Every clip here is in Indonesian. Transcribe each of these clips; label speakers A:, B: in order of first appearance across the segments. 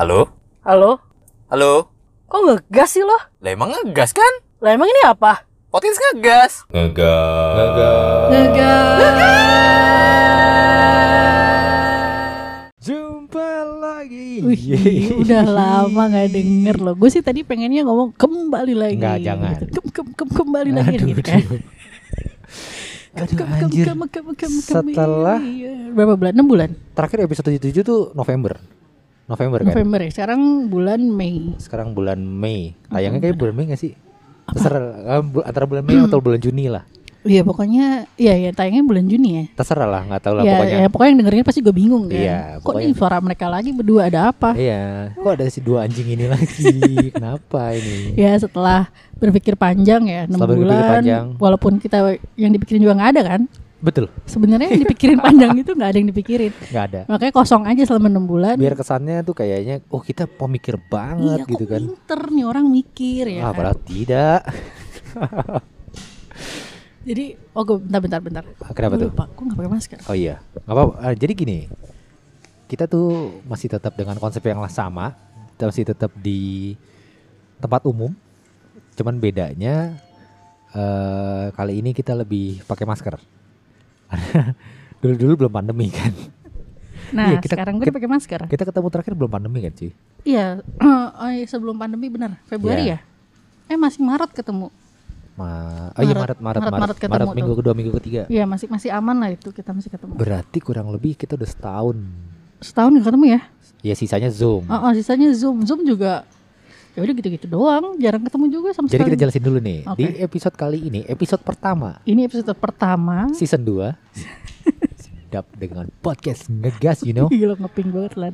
A: Halo?
B: Halo?
A: Halo?
B: Kok ngegas sih lo?
A: Lah emang ngegas kan?
B: Lah emang ini apa?
A: Podcast ngegas. Ngegas.
C: Jumpa lagi.
B: Wih, udah lama gak denger loh. Gue sih tadi pengennya ngomong kembali lagi.
C: Enggak, jangan.
B: Gitu. Kem, kem, kem, kembali lagi
C: Aduh,
B: gitu kan.
C: aduh. Aduh,
B: Kem, kem,
C: anjir.
B: kem, kem, kem, kem,
C: Setelah-
B: berapa bulan? 6 bulan.
C: Terakhir episode 77 tuh November. November kan?
B: November ya. Sekarang bulan Mei.
C: Sekarang bulan Mei. Tayangnya kayak bulan Mei gak sih? Terserah eh, antara bulan Mei atau bulan Juni lah.
B: Iya pokoknya iya ya tayangnya bulan Juni ya.
C: Terserah lah, nggak tahu lah
B: ya,
C: pokoknya.
B: ya, pokoknya yang dengerin pasti gue bingung kan.
C: Iya,
B: Kok nih suara mereka lagi berdua ada apa?
C: Iya, kok ada si dua anjing ini lagi? Kenapa ini?
B: Ya setelah berpikir panjang ya 6
C: Setelah berpikir
B: bulan
C: panjang.
B: walaupun kita yang dipikirin juga nggak ada kan.
C: Betul,
B: Sebenarnya yang dipikirin panjang itu nggak ada yang dipikirin.
C: nggak ada.
B: Makanya kosong aja selama 6 bulan.
C: Biar kesannya tuh kayaknya, oh kita pemikir banget
B: iya,
C: gitu
B: kok
C: kan?
B: pinter nih orang mikir ya.
C: ah,
B: kan?
C: padahal tidak.
B: Jadi oh gue bentar bentar bentar.
C: Kenapa
B: Gua
C: tuh?
B: lupa, gue nggak pakai masker.
C: Oh iya, nggak apa. ah, jadi gini, kita tuh masih tetap dengan konsep yang sama, kita masih tetap di tempat umum. Cuman bedanya eh kali ini kita lebih pakai masker. Dulu-dulu belum pandemi kan.
B: Nah
C: Iya, kita-
B: sekarang gue pakai masker.
C: Kita ketemu terakhir belum pandemi kan cuy?
B: Iya, oh, iya, sebelum pandemi benar Februari
C: Iya.
B: ya. Eh masih Maret ketemu.
C: Ma oh iya Maret
B: Maret-
C: Maret
B: Maret-
C: Maret,
B: Maret ketemu tuh.
C: minggu kedua minggu ketiga.
B: Iya masih masih aman lah itu kita masih ketemu.
C: Berarti kurang lebih kita udah setahun.
B: Setahun nggak ketemu ya?
C: Ya sisanya zoom.
B: Oh, oh, sisanya zoom zoom juga. Ya udah gitu-gitu doang, jarang ketemu juga sama
C: Jadi
B: sekali.
C: kita jelasin dulu nih. Di
B: Oke.
C: episode kali ini, episode pertama
B: Ini episode pertama.
C: season 2 Sedap dengan podcast ngegas you know
B: Gila ngeping banget lah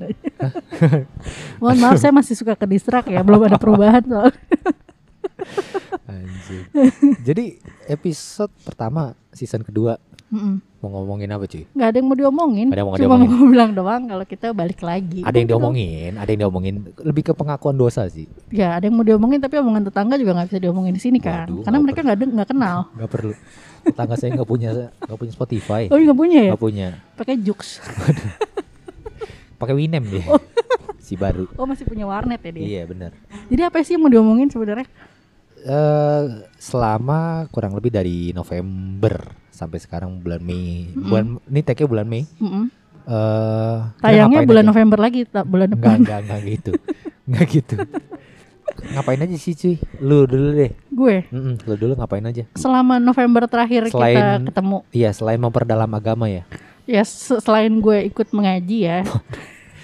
B: Mohon maaf saya masih suka ke distrak ya, belum ada perubahan soal.
C: Anjir. Jadi episode pertama season kedua
B: Mm-mm.
C: Mau ngomongin apa cuy?
B: Nggak ada yang mau diomongin.
C: Nggak ada yang mau
B: Cuma
C: diomongin.
B: mau bilang doang kalau kita balik lagi.
C: Ada yang diomongin Ada yang diomongin Lebih ke pengakuan dosa sih.
B: Ya ada yang mau diomongin tapi omongan tetangga juga nggak bisa diomongin di sini kan.
C: Waduh,
B: Karena
C: nggak
B: mereka nggak nggak kenal.
C: Gak perlu Tetangga saya gak punya Gak punya Spotify
B: Oh nggak punya ya?
C: Gak punya
B: Pakai Jux.
C: pakai Winem dia Si baru
B: Oh masih punya warnet ya dia.
C: Iya benar.
B: Jadi apa sih yang mau diomongin sebenarnya?
C: eh selama kurang lebih dari November sampai sekarang bulan Mei. Bulan ini tag bulan Mei.
B: Mm-mm.
C: Eh kita
B: Tayangnya bulan
C: aja?
B: November lagi, tak bulan
C: Enggak,
B: depan.
C: enggak, enggak gitu. Enggak gitu. ngapain aja sih cuy? Lu dulu deh.
B: Gue
C: Mm-mm, lu dulu ngapain aja?
B: selama November terakhir kita
C: Selain-
B: ketemu.
C: Iya, selain memperdalam agama ya.
B: Ya se- selain gue ikut mengaji ya.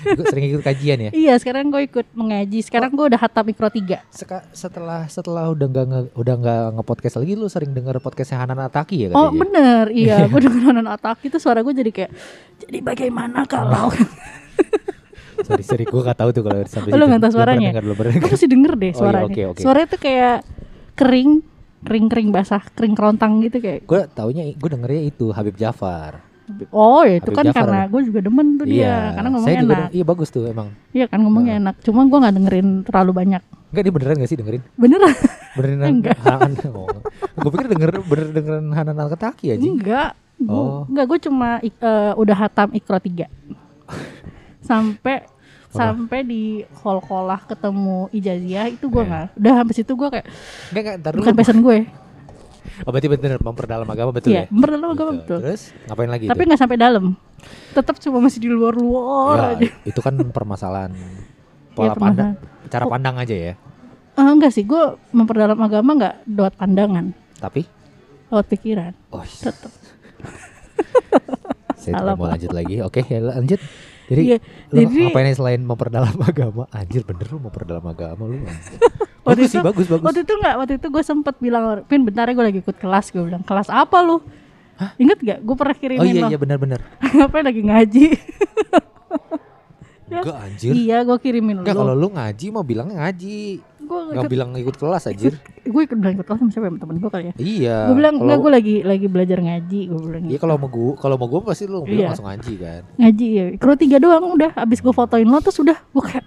C: Gue sering ikut kajian ya.
B: iya sekarang gue ikut mengaji. Sekarang gue udah hatam mikro 3
C: Seka- setelah setelah udah enggak nge, udah enggak nge-podcast lagi lu sering denger podcastnya Hanan Ataki ya
B: Oh
C: katanya?
B: bener, iya gue denger Hanan Atak itu suara gue jadi kayak Jadi bagaimana kalau
C: sorry, sorry, gue gak tahu tuh kalau sampai
B: Oh, lu nggak tahu suaranya?
C: denger, belum pernah
B: Lu
C: denger.
B: deh
C: Oh, iya,
B: suaranya
C: oke, oke.
B: Suaranya tuh kayak kering Kering-kering basah, kering kerontang gitu kayak
C: Gue taunya gue dengernya itu Habib Jafar.
B: Oh ya itu
C: Habib
B: kan
C: Jafar
B: karena gue juga demen tuh dia Karena ngomongnya
C: saya juga
B: enak
C: iya bagus tuh emang.
B: Iya kan ngomongnya enak Cuma gue gak dengerin terlalu banyak
C: Enggak dia beneran gak sih dengerin?
B: Beneran?
C: Beneran
B: Enggak.
C: Hanan. Oh. gue pikir denger bener dengerin Hanan Al-Ketaki aja.
B: Enggak Gua-
C: Oh.
B: Enggak gue cuma ik- eh, udah hatam ikro 3 Sampai sampai di hall-hallah ketemu ijazah itu gue
C: Eh.
B: nggak udah sampai situ gue kayak
C: Enggak enggak ntar dulu.
B: bukan passion gue
C: Oh berarti bener memperdalam agama betul
B: iya
C: ya?
B: bener agama
C: Gitu.
B: betul
C: Terus ngapain lagi
B: tapi nggak sampai dalam tetap cuma masih di luar-luar
C: Ya,
B: aja
C: itu kan permasalahan pola
B: Iya,
C: pandang, cara pandang aja ya.
B: Eh, enggak sih gue memperdalam agama nggak lewat pandangan
C: Tapi
B: lewat pikiran
C: oh,
B: tetap
C: saya tidak mau lanjut lagi. Oke, ya lanjut. Jadi
B: Iya,
C: lu
B: jadi-
C: ngapain selain memperdalam agama? Anjir bener lu memperdalam agama lu.
B: Waktu
C: bagus sih,
B: itu-
C: bagus bagus.
B: waktu itu nggak waktu itu gue sempet bilang Pin bentar ya gue lagi ikut kelas gue bilang kelas apa lu Ingat gak? Gue pernah kirimin
C: Oh iya
B: lo
C: iya benar-benar.
B: Ngapain lagi ngaji
C: Enggak anjir.
B: Iya gue kirimin
C: Enggak
B: lo
C: kalau lu ngaji mau bilangnya ngaji.
B: Gue
C: Enggak bilang ikut kelas anjir.
B: Gue ikut bilang ikut kelas sama siapa ya temen gue kali ya
C: iya.
B: Gue bilang enggak gue lagi lagi belajar ngaji Gue bilang
C: Iya kalau mau gua kalau mau gua pasti lu bilang
B: Iya.
C: langsung ngaji kan.
B: ngaji ya Kru tiga doang udah Abis gue fotoin lo terus udah Gue kayak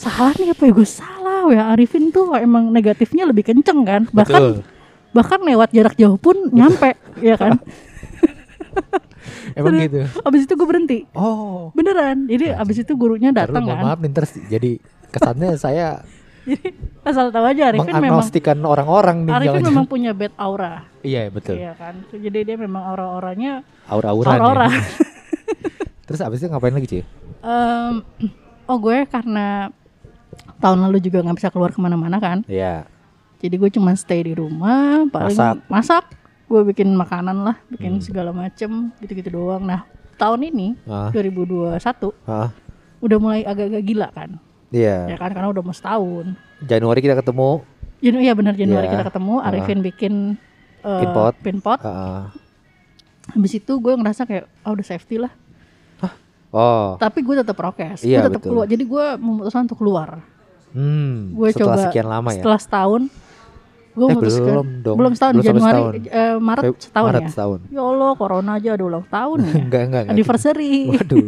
B: Salah nih apa ya gue salah ya Arifin tuh emang negatifnya lebih kenceng kan Bahkan
C: Betul.
B: bahkan lewat jarak jauh pun nyampe ya kan
C: Emang gitu.
B: Abis itu gue berhenti.
C: Oh.
B: Beneran. Jadi abis itu gurunya datang kan.
C: maaf nih sih, jadi kesannya saya
B: Jadi asal tahu aja Arifin memang
C: orang-orang nih
B: Arifin memang punya bad aura.
C: Iya betul.
B: Iya kan. Jadi dia memang aura-auranya
C: Aura-auran
B: aura-aura.
C: ya. Terus abis itu ngapain lagi Ci?
B: Em, oh gue karena tahun lalu juga nggak bisa keluar ke mana-mana kan.
C: Iya.
B: Jadi gue cuma stay di rumah, paling
C: Masak.
B: masak. Gue bikin makanan lah, bikin
C: Hmm.
B: segala macem, gitu-gitu doang. Nah tahun ini
C: Ah,
B: 2021
C: ah,
B: udah mulai agak-agak gila kan, ya
C: Iya.
B: kan karena udah mau setahun.
C: Januari kita ketemu.
B: Janu, iya benar Januari
C: Iya.
B: kita ketemu, Arifin bikin eh,
C: Pinpot.
B: pinpot.
C: Ah, ah.
B: Habis itu gue ngerasa kayak, oh udah safety lah.
C: Oh.
B: Tapi gue tetap prokes,
C: Iya,
B: gue tetap keluar. Jadi gue memutuskan untuk keluar.
C: Hmm.
B: Gue
C: setelah
B: coba
C: sekian lama ya.
B: Setelah setahun, gue
C: Eh,
B: memutuskan
C: belum dong.
B: belum setahun
C: Belum
B: Januari,
C: setahun.
B: eh, Maret
C: Feb-
B: setahun
C: Maret
B: ya.
C: setahun.
B: Ya Allah, corona aja ada ulang tahun ya.
C: enggak, enggak, enggak.
B: Anniversary.
C: Waduh.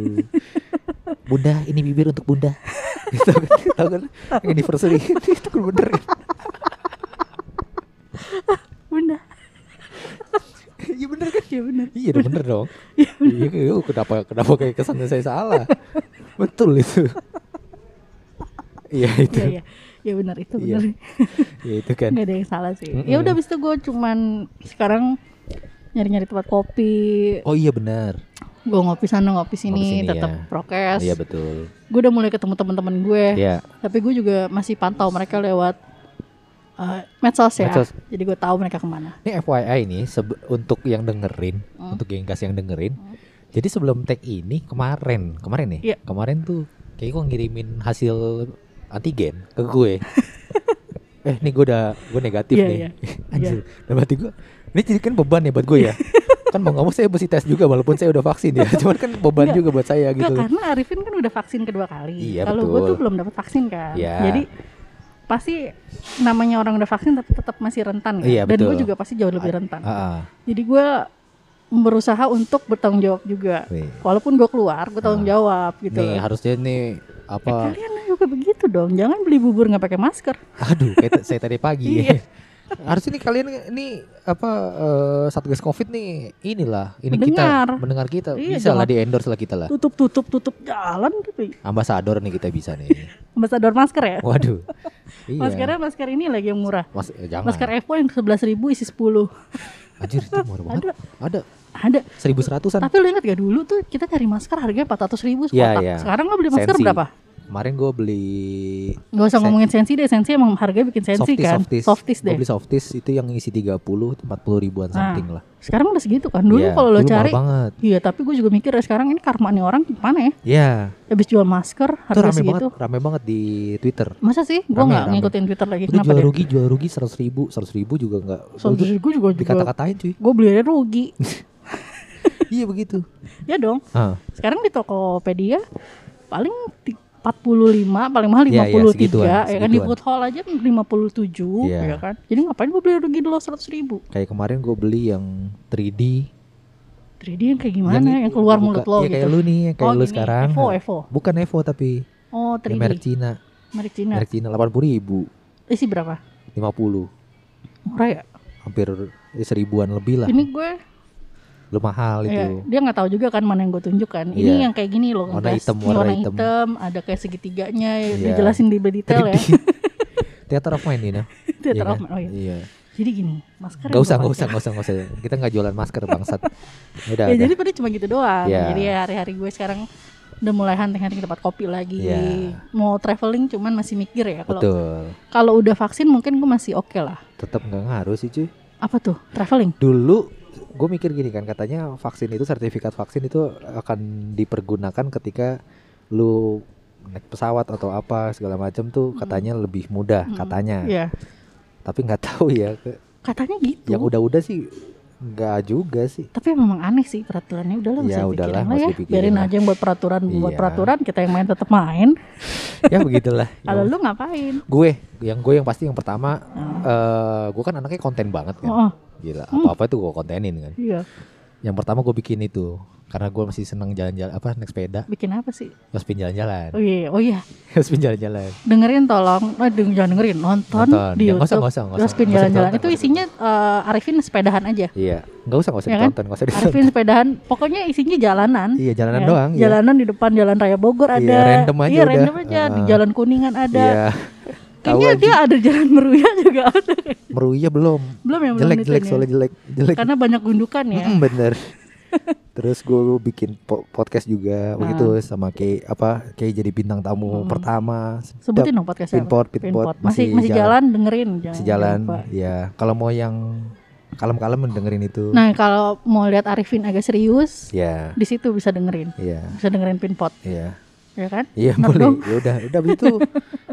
C: Bunda, ini bibir untuk Bunda. Gitu kan, tahu kan? Yang Anniversary itu kan bener.
B: Bunda.
C: Iya bener kan?
B: Iya benar.
C: Iya bener dong. Iya, iya, kenapa kenapa kayak kesannya saya salah? Betul itu. Iya itu.
B: Iya iya. Ya benar itu benar.
C: Iya itu kan.
B: Nggak ada yang salah sih.
C: Mm-mm.
B: Ya udah habis itu gue cuman sekarang nyari-nyari tempat kopi.
C: Oh iya benar.
B: Gue ngopi sana ngopi sini,
C: sini,
B: tetap
C: ya.
B: prokes.
C: Iya betul.
B: Gue udah mulai ketemu teman-teman gue.
C: Iya.
B: Tapi gue juga masih pantau mereka lewat eh, medsos ya.
C: Medsos.
B: Jadi gue tahu mereka ke mana.
C: Ini FYI nih untuk yang dengerin,
B: Hmm.
C: untuk genggas yang dengerin. Jadi sebelum tag ini kemarin, kemarin nih,
B: Iya.
C: kemarin tuh kayak gue ngirimin hasil antigen ke gue. eh, nih gue udah gue negatif
B: Iya,
C: nih.
B: iya.
C: Anjir, dan berarti gue ini jadi kan beban ya buat gue ya. kan mau nggak mau saya mesti tes juga walaupun saya udah vaksin ya. Cuman kan beban
B: Nggak.
C: juga buat saya gitu.
B: karena Arifin kan udah vaksin kedua kali.
C: Iya,
B: Kalau gue tuh belum dapat vaksin kan.
C: Iya.
B: Jadi pasti namanya orang udah vaksin tapi tetap masih rentan kan.
C: Iya,
B: Dan gue juga pasti jauh lebih rentan.
C: Ah, ah.
B: Jadi gue berusaha untuk bertanggung jawab juga.
C: Nih.
B: Walaupun gue keluar, gue tanggung
C: Ah.
B: jawab gitu.
C: Nih harusnya nih
B: Eh,
C: apa?
B: kalian juga begitu dong. Jangan beli bubur nggak pakai masker.
C: Aduh, kayak saya tadi pagi.
B: Iya.
C: Harusnya nih kalian ini apa eh, satgas covid nih inilah ini
B: Mendengar.
C: kita mendengar kita
B: Iya,
C: bisa lah di endorse lah kita lah
B: Tutup tutup tutup jalan gitu.
C: ambasador nih kita bisa nih
B: Ambasador masker ya.
C: waduh iya
B: Maskernya masker ini lagi yang murah.
C: Mas, eh, jangan
B: Masker Evo yang 11.000 isi 10.
C: anjir itu murah banget
B: Ada.
C: ada
B: Ada.
C: seribu seratusan
B: Tapi lu ingat gak dulu tuh kita cari masker harganya 400 ribu
C: Iya,
B: sekotak.
C: iya.
B: Sekarang lo beli masker
C: Sensi.
B: berapa?
C: Kemarin gue beli
B: Gak usah
C: Sen-
B: ngomongin sensi deh, sensi emang harganya bikin sensi
C: softies
B: kan.
C: softies,
B: Softies deh.
C: beli softies itu yang isi 30 40 ribuan
B: Nah,
C: something lah
B: Sekarang udah segitu kan. Dulu
C: Iya,
B: kalau lo cari,
C: banget
B: iya tapi gue juga mikir ya sekarang ini karma nih orang gimana ya?
C: Iya
B: Habis jual masker
C: itu
B: harga
C: rame
B: segitu.
C: banget rame banget di twitter
B: Masa sih? Gue nggak ngikutin Twitter lagi.
C: udah
B: Kenapa
C: jual
B: deh?
C: rugi jual rugi seratus ribu seratus ribu juga nggak
B: Seratus ribu juga juga.
C: dikata-katain cuy
B: Gue beli aja rugi.
C: iya begitu
B: ya dong.
C: ah
B: Sekarang di Tokopedia paling 45 paling mahal
C: Iya, iya,
B: 53
C: segituan,
B: ya kan di
C: segituan.
B: food hall aja 57
C: Iya.
B: ya kan. Jadi ngapain gue beli rugi dulu 100 ribu?
C: kayak kemarin gue beli yang 3D
B: 3D yang kayak gimana yang, keluar
C: buka-
B: mulut lo
C: iya,
B: gitu.
C: kayak lu nih yang kayak
B: Oh,
C: lu
B: gini,
C: sekarang
B: Evo, Evo.
C: bukan Evo tapi
B: Oh,
C: yang
B: 3D.
C: merek Cina
B: Merek Cina.
C: merek Cina 80 ribu
B: Isi berapa?
C: 50
B: Murah ya?
C: hampir eh, seribuan lebih lah
B: Ini gue
C: lu mahal
B: ya,
C: itu
B: dia nggak tahu juga kan mana yang gue tunjukkan. Ini
C: Iya.
B: yang kayak gini loh,
C: Warna hitam, warna
B: warna
C: hitam.
B: hitam, ada kayak segitiganya,
C: Iya.
B: dijelasin di detail ya.
C: Theater of Mind ini nah.
B: Theater
C: Iya
B: of
C: kan?
B: Mind, oh iya.
C: iya
B: Jadi gini, masker
C: Gak usah, gak usah, gak usah, gak usah. Kita nggak jualan masker bangsat. Udah,
B: ya
C: udah.
B: jadi pada cuma gitu doang.
C: Iya.
B: Jadi ya hari-hari gue sekarang udah mulai hunting-hunting tempat kopi lagi.
C: Iya.
B: Mau traveling cuman masih mikir ya kalau kalau udah vaksin mungkin gue masih oke lah.
C: Tetap nggak ngaruh sih cuy.
B: Apa tuh? Traveling?
C: Dulu gue mikir gini kan katanya vaksin itu sertifikat vaksin itu akan dipergunakan ketika lu naik pesawat atau apa segala macam tuh katanya lebih mudah
B: Mm.
C: katanya.
B: Iya.
C: Tapi nggak tahu ya
B: Katanya gitu.
C: yang udah-udah sih nggak juga sih.
B: Tapi memang aneh sih peraturannya udahlah
C: Ya udahlah,
B: lah ya. Biarin
C: lah.
B: aja yang buat peraturan buat
C: Iya.
B: peraturan kita yang main tetap main.
C: ya begitulah.
B: Kalau lu ngapain?
C: gue yang gue yang pasti yang pertama
B: Oh,
C: eh gue kan anaknya konten banget kan.
B: oh,
C: Gila, apa-apa tuh gue kontenin kan.
B: iya.
C: Yang pertama gue bikin itu Karena gue masih seneng jalan-jalan apa naik sepeda,
B: Bikin apa sih?
C: spin jalan-jalan.
B: Oh iya, oh iya.
C: spin jalan-jalan.
B: Dengerin tolong, oh, jangan dengerin, nonton,
C: Nonton.
B: di
C: Ya,
B: YouTube.
C: nggak usah, nggak usah.
B: jalan-jalan. Itu isinya eh, Arifin sepedahan aja.
C: Iya, nggak usah nggak usah
B: Ya kan?
C: ditonton, nggak usah ditonton.
B: Arifin sepedahan, pokoknya isinya jalanan.
C: Iya jalanan
B: Ya,
C: doang. iya.
B: Jalanan di depan Jalan Raya Bogor
C: Iya,
B: ada.
C: random aja
B: Iya,
C: udah.
B: random aja. Di
C: Ah.
B: Jalan Kuningan ada.
C: Iya. Tahu
B: Kayaknya
C: aja.
B: dia ada Jalan Meruya juga ada.
C: Meruya belum.
B: Belum ya belum
C: jelek
B: dituin
C: jelek
B: ya.
C: soalnya jelek jelek.
B: Karena banyak gundukan ya.
C: Mm, bener. Terus gue bikin po- podcast juga
B: Ah.
C: begitu sama kayak apa kayak jadi bintang tamu
B: Mm.
C: pertama.
B: Sebutin dong podcastnya.
C: Pinpot, Pinpot,
B: Masih,
C: masih jalan.
B: jalan, dengerin. Jangan,
C: Masih jalan. Ya, kalau mau yang kalem-kalem dengerin itu.
B: Nah kalau mau lihat Arifin agak serius,
C: Ya,
B: di situ bisa dengerin.
C: iya,
B: Bisa dengerin Pinpot,
C: iya.
B: Ya kan?
C: Iya boleh. Ya udah, udah abis itu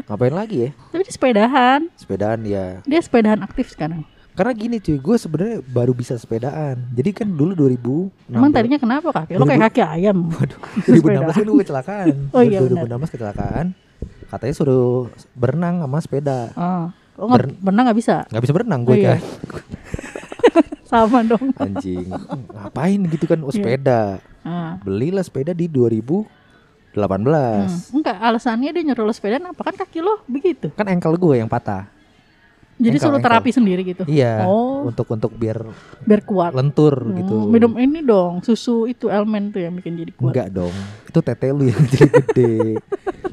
C: ngapain lagi ya?
B: Tapi dia sepedahan,
C: Sepedaan ya.
B: dia sepedahan aktif sekarang.
C: Karena gini cuy, gue sebenarnya baru bisa sepedaan. Jadi kan dulu 2000
B: Emang tadinya kenapa kaki? Lo kayak kaki ayam.
C: 2016 kan gue kecelakaan.
B: Oh iya,
C: 2016 kecelakaan. Katanya suruh berenang sama sepeda.
B: Oh, lo
C: Ber-
B: berenang nggak bisa?
C: nggak bisa berenang
B: Oh,
C: gue
B: iya.
C: kan.
B: Sama dong.
C: Anjing. Ngapain gitu kan oh,
B: Iya.
C: sepeda.
B: Ah.
C: Belilah sepeda di 2018.
B: Hmm. Enggak, alasannya dia nyuruh lo sepedaan apa kan kaki lo begitu.
C: Kan engkel gue yang patah.
B: Jadi
C: Engkel,
B: suruh
C: engkel.
B: terapi sendiri gitu.
C: Iya.
B: Oh,
C: Untuk untuk biar
B: biar kuat.
C: lentur
B: Hmm,
C: gitu.
B: Minum ini dong, susu itu elemen tuh yang bikin jadi kuat.
C: Enggak dong. Itu tete lu yang jadi gede.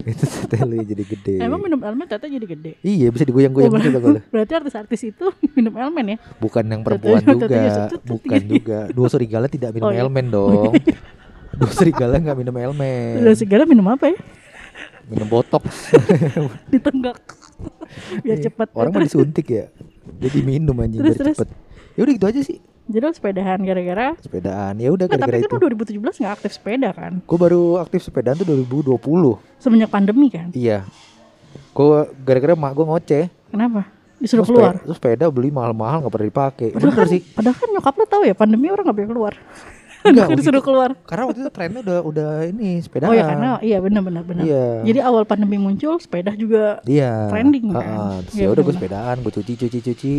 C: itu tete lu yang jadi gede.
B: Emang minum elemen ternyata jadi gede.
C: Iya bisa digoyang-goyang
B: Oh,
C: gitu kalau
B: Berarti artis-artis itu minum elemen ya?
C: bukan yang perempuan
B: Tetenya-
C: juga,
B: secet,
C: bukan juga. Dua serigala tidak minum
B: Oh, iya.
C: elemen dong. Dua serigala nggak minum elemen.
B: Udah segala minum apa ya?
C: Minum botok.
B: Ditenggak. Biar
C: Iya.
B: cepet.
C: Orang mah disuntik ya. Jadi minum anjing
B: Terus,
C: biar
B: terus.
C: cepet. Ya udah gitu aja sih.
B: Jadi lo sepedahan gara-gara
C: Sepedaan. Ya udah
B: tapi
C: gara-gara
B: kan
C: itu.
B: lo 2017 gak aktif sepeda kan?
C: Gue baru aktif sepedaan tuh 2020.
B: Semenjak pandemi kan?
C: Iya. Gue gara-gara mak gue ngoceh.
B: Kenapa? Disuruh
C: Terus
B: keluar?
C: Sepeda, terus sepeda beli mahal-mahal gak pernah dipakai.
B: Padahal
C: Bener
B: kan,
C: sih.
B: padahal kan nyokap lo tahu ya pandemi orang gak boleh keluar.
C: Enggak,
B: disuruh keluar.
C: Karena waktu itu trennya udah udah ini sepedaan.
B: Oh ya karena iya benar benar benar.
C: Iya.
B: Jadi awal pandemi muncul sepeda juga
C: Iya.
B: Trending kan?
C: Terus
B: Iya,
C: ya udah gue sepedaan, gue cuci cuci cuci.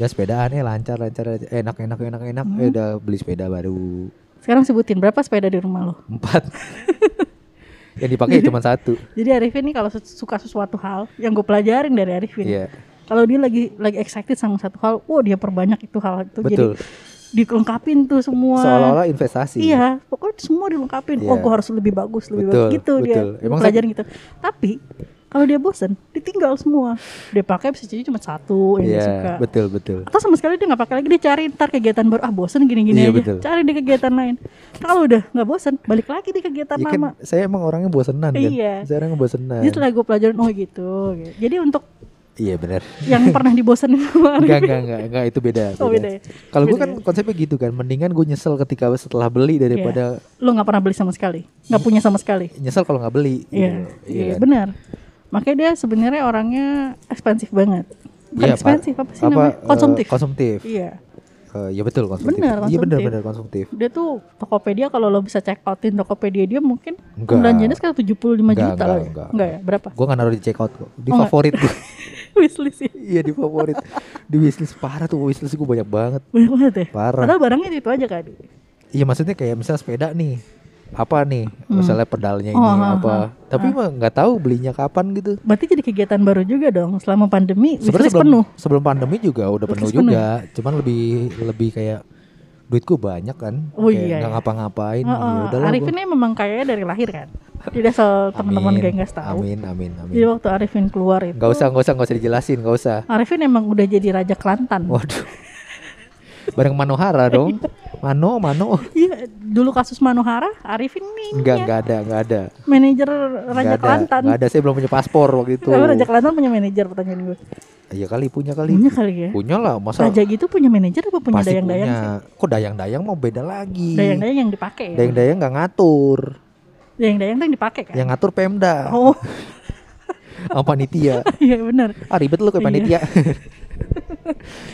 C: Ya sepedaan eh lancar lancar aja. enak enak enak enak.
B: Hmm.
C: Eh udah beli sepeda baru
B: sekarang sebutin berapa sepeda di rumah lo.
C: empat. yang dipakai cuma satu.
B: Jadi Arifin nih kalau su- suka sesuatu hal yang gue pelajarin dari Arifin.
C: Iya.
B: Kalau dia lagi lagi excited sama satu hal, wah dia perbanyak itu hal itu. Jadi
C: Betul.
B: Dilengkapin tuh semua.
C: Seolah-olah investasi.
B: Iya, pokoknya semua dilengkapin. Oh,
C: Iya.
B: gue harus lebih bagus, lebih
C: Betul,
B: bagus gitu dia.
C: betul.
B: Gua
C: Emang
B: pelajarin gitu. Tapi kalau dia bosen, ditinggal semua. Dia pakai bisa jadi cuma satu yang dia
C: Iya,
B: suka.
C: betul betul.
B: Atau sama sekali dia nggak pakai lagi, dia cari ntar kegiatan baru. Ah bosen gini-gini
C: Iya,
B: aja.
C: betul.
B: Cari di kegiatan lain. Kalau udah nggak bosen, balik lagi di kegiatan
C: Ya
B: lama.
C: kan saya emang orangnya bosenan kan.
B: Iya.
C: Saya orangnya bosenan.
B: Jadi setelah gue pelajarin, oh gitu. gitu. Jadi untuk
C: Iya benar.
B: yang pernah dibosenin sama
C: Enggak
B: Arifin,
C: enggak enggak enggak itu beda.
B: Oh, beda ya?
C: Kalau gue
B: Beda
C: kan
B: ya?
C: konsepnya gitu kan, mendingan gue nyesel ketika setelah beli daripada
B: lo nggak pernah beli sama sekali, nggak punya sama sekali.
C: nyesel kalau nggak beli. gitu.
B: Iya, iya,
C: kan?
B: benar. Makanya dia sebenarnya orangnya ekspensif banget. Bukan
C: Iya, Pak.
B: ekspensif, apa sih
C: Apa,
B: namanya?
C: eh,
B: Konsumtif.
C: konsumtif.
B: Iya.
C: Eh, ya betul konsumtif.
B: Benar,
C: Iya benar
B: konsumtif.
C: benar konsumtif.
B: Dia tuh Tokopedia kalau lo bisa check outin Tokopedia dia mungkin
C: Enggak.
B: belanjanya sekitar 75
C: Enggak,
B: juta
C: enggak,
B: lah ya.
C: enggak.
B: Enggak ya? Berapa?
C: Gue nggak naruh di check out kok. Di
B: Oh,
C: favorit gue.
B: Wishlist ya.
C: iya di favorit. Di wishlist parah tuh wishlist gue banyak banget.
B: Banyak banget ya.
C: Parah.
B: Padahal barangnya itu aja kan.
C: Iya maksudnya kayak misalnya sepeda nih. Apa nih? Misalnya pedalnya ini
B: Oh, ha,
C: apa. Tapi mah nggak tahu belinya kapan gitu.
B: Berarti jadi kegiatan baru juga dong selama pandemi
C: Sebenarnya
B: wishlist
C: sebelum,
B: penuh.
C: sebelum pandemi juga udah penuh
B: penuh
C: juga. Cuman lebih lebih kayak duitku banyak kan.
B: Oh
C: Kayak
B: iya,
C: Nggak
B: iya.
C: ngapa-ngapain. Ya udahlah
B: Arifin ini memang kayaknya dari lahir kan. Tidak asal teman-teman
C: Amin,
B: genggas tahu.
C: Amin amin amin.
B: Jadi waktu Arifin keluar itu
C: Gak usah gak usah gak usah dijelasin gak usah.
B: Arifin emang udah jadi raja Kelantan.
C: Waduh. Bareng Manohara dong. Mano Mano.
B: Iya, dulu kasus Manohara, Arifin nih
C: Enggak enggak ada enggak ada.
B: manajer Raja
C: ada.
B: Kelantan.
C: Enggak ada saya belum punya paspor waktu itu.
B: Tapi Raja Kelantan punya manajer pertanyaan gue.
C: Iya kali punya kali.
B: Punya kali ya.
C: Punya lah masa
B: Raja gitu punya manajer apa punya dayang-dayang sih?
C: Kok dayang-dayang mau beda lagi.
B: Dayang-dayang yang dipakai ya.
C: Dayang-dayang nggak ngatur.
B: Dayang-dayang tuh yang dipakai kan.
C: Yang ngatur Pemda.
B: Oh,
C: Sama panitia.
B: iya benar.
C: Ah ribet lu kayak
B: Iya.
C: panitia.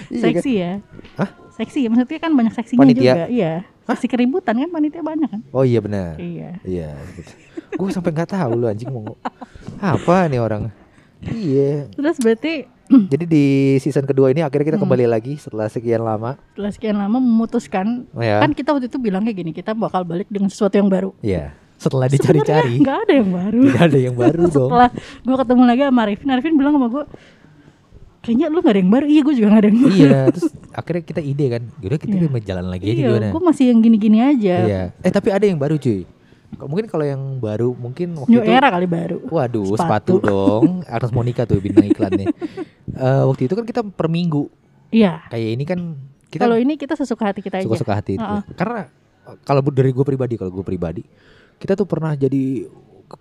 C: Iya kan?
B: Seksi ya.
C: Hah?
B: Seksi, maksudnya kan banyak seksinya
C: Panitia?
B: juga. Iya. Seksi keributan kan panitia banyak kan.
C: Oh iya benar.
B: Iya.
C: Iya. Gitu. Gue sampai nggak tahu lu anjing mau apa nih orang. Iya.
B: Terus berarti
C: Jadi di season kedua ini akhirnya kita
B: Hmm.
C: kembali lagi setelah sekian lama.
B: Setelah sekian lama memutuskan
C: Oh ya.
B: kan kita waktu itu bilang kayak gini kita bakal balik dengan sesuatu yang baru.
C: Iya. Setelah dicari-cari,
B: Nggak ada yang baru.
C: tidak ada yang baru dong.
B: Setelah gue ketemu lagi sama Arifin, Arifin bilang sama gue, kayaknya lu gak ada yang baru. Iya, gue juga gak ada yang baru.
C: iya, terus akhirnya kita ide kan, yaudah kita mau jalan lagi aja
B: Iya,
C: gimana?
B: gue masih yang gini-gini aja.
C: Iya. Eh tapi ada yang baru cuy. Mungkin kalau yang baru mungkin waktu
B: New
C: itu
B: era kali baru.
C: Waduh, sepatu,
B: Sepatu.
C: dong. Agnes Monica tuh bintang iklannya. Eh waktu itu kan kita per minggu.
B: Iya.
C: Kayak ini kan kita
B: Kalau ini kita sesuka hati kita aja.
C: suka-suka hati itu.
B: Heeh.
C: Karena eh, kalau dari gue pribadi, kalau gue pribadi, kita tuh pernah jadi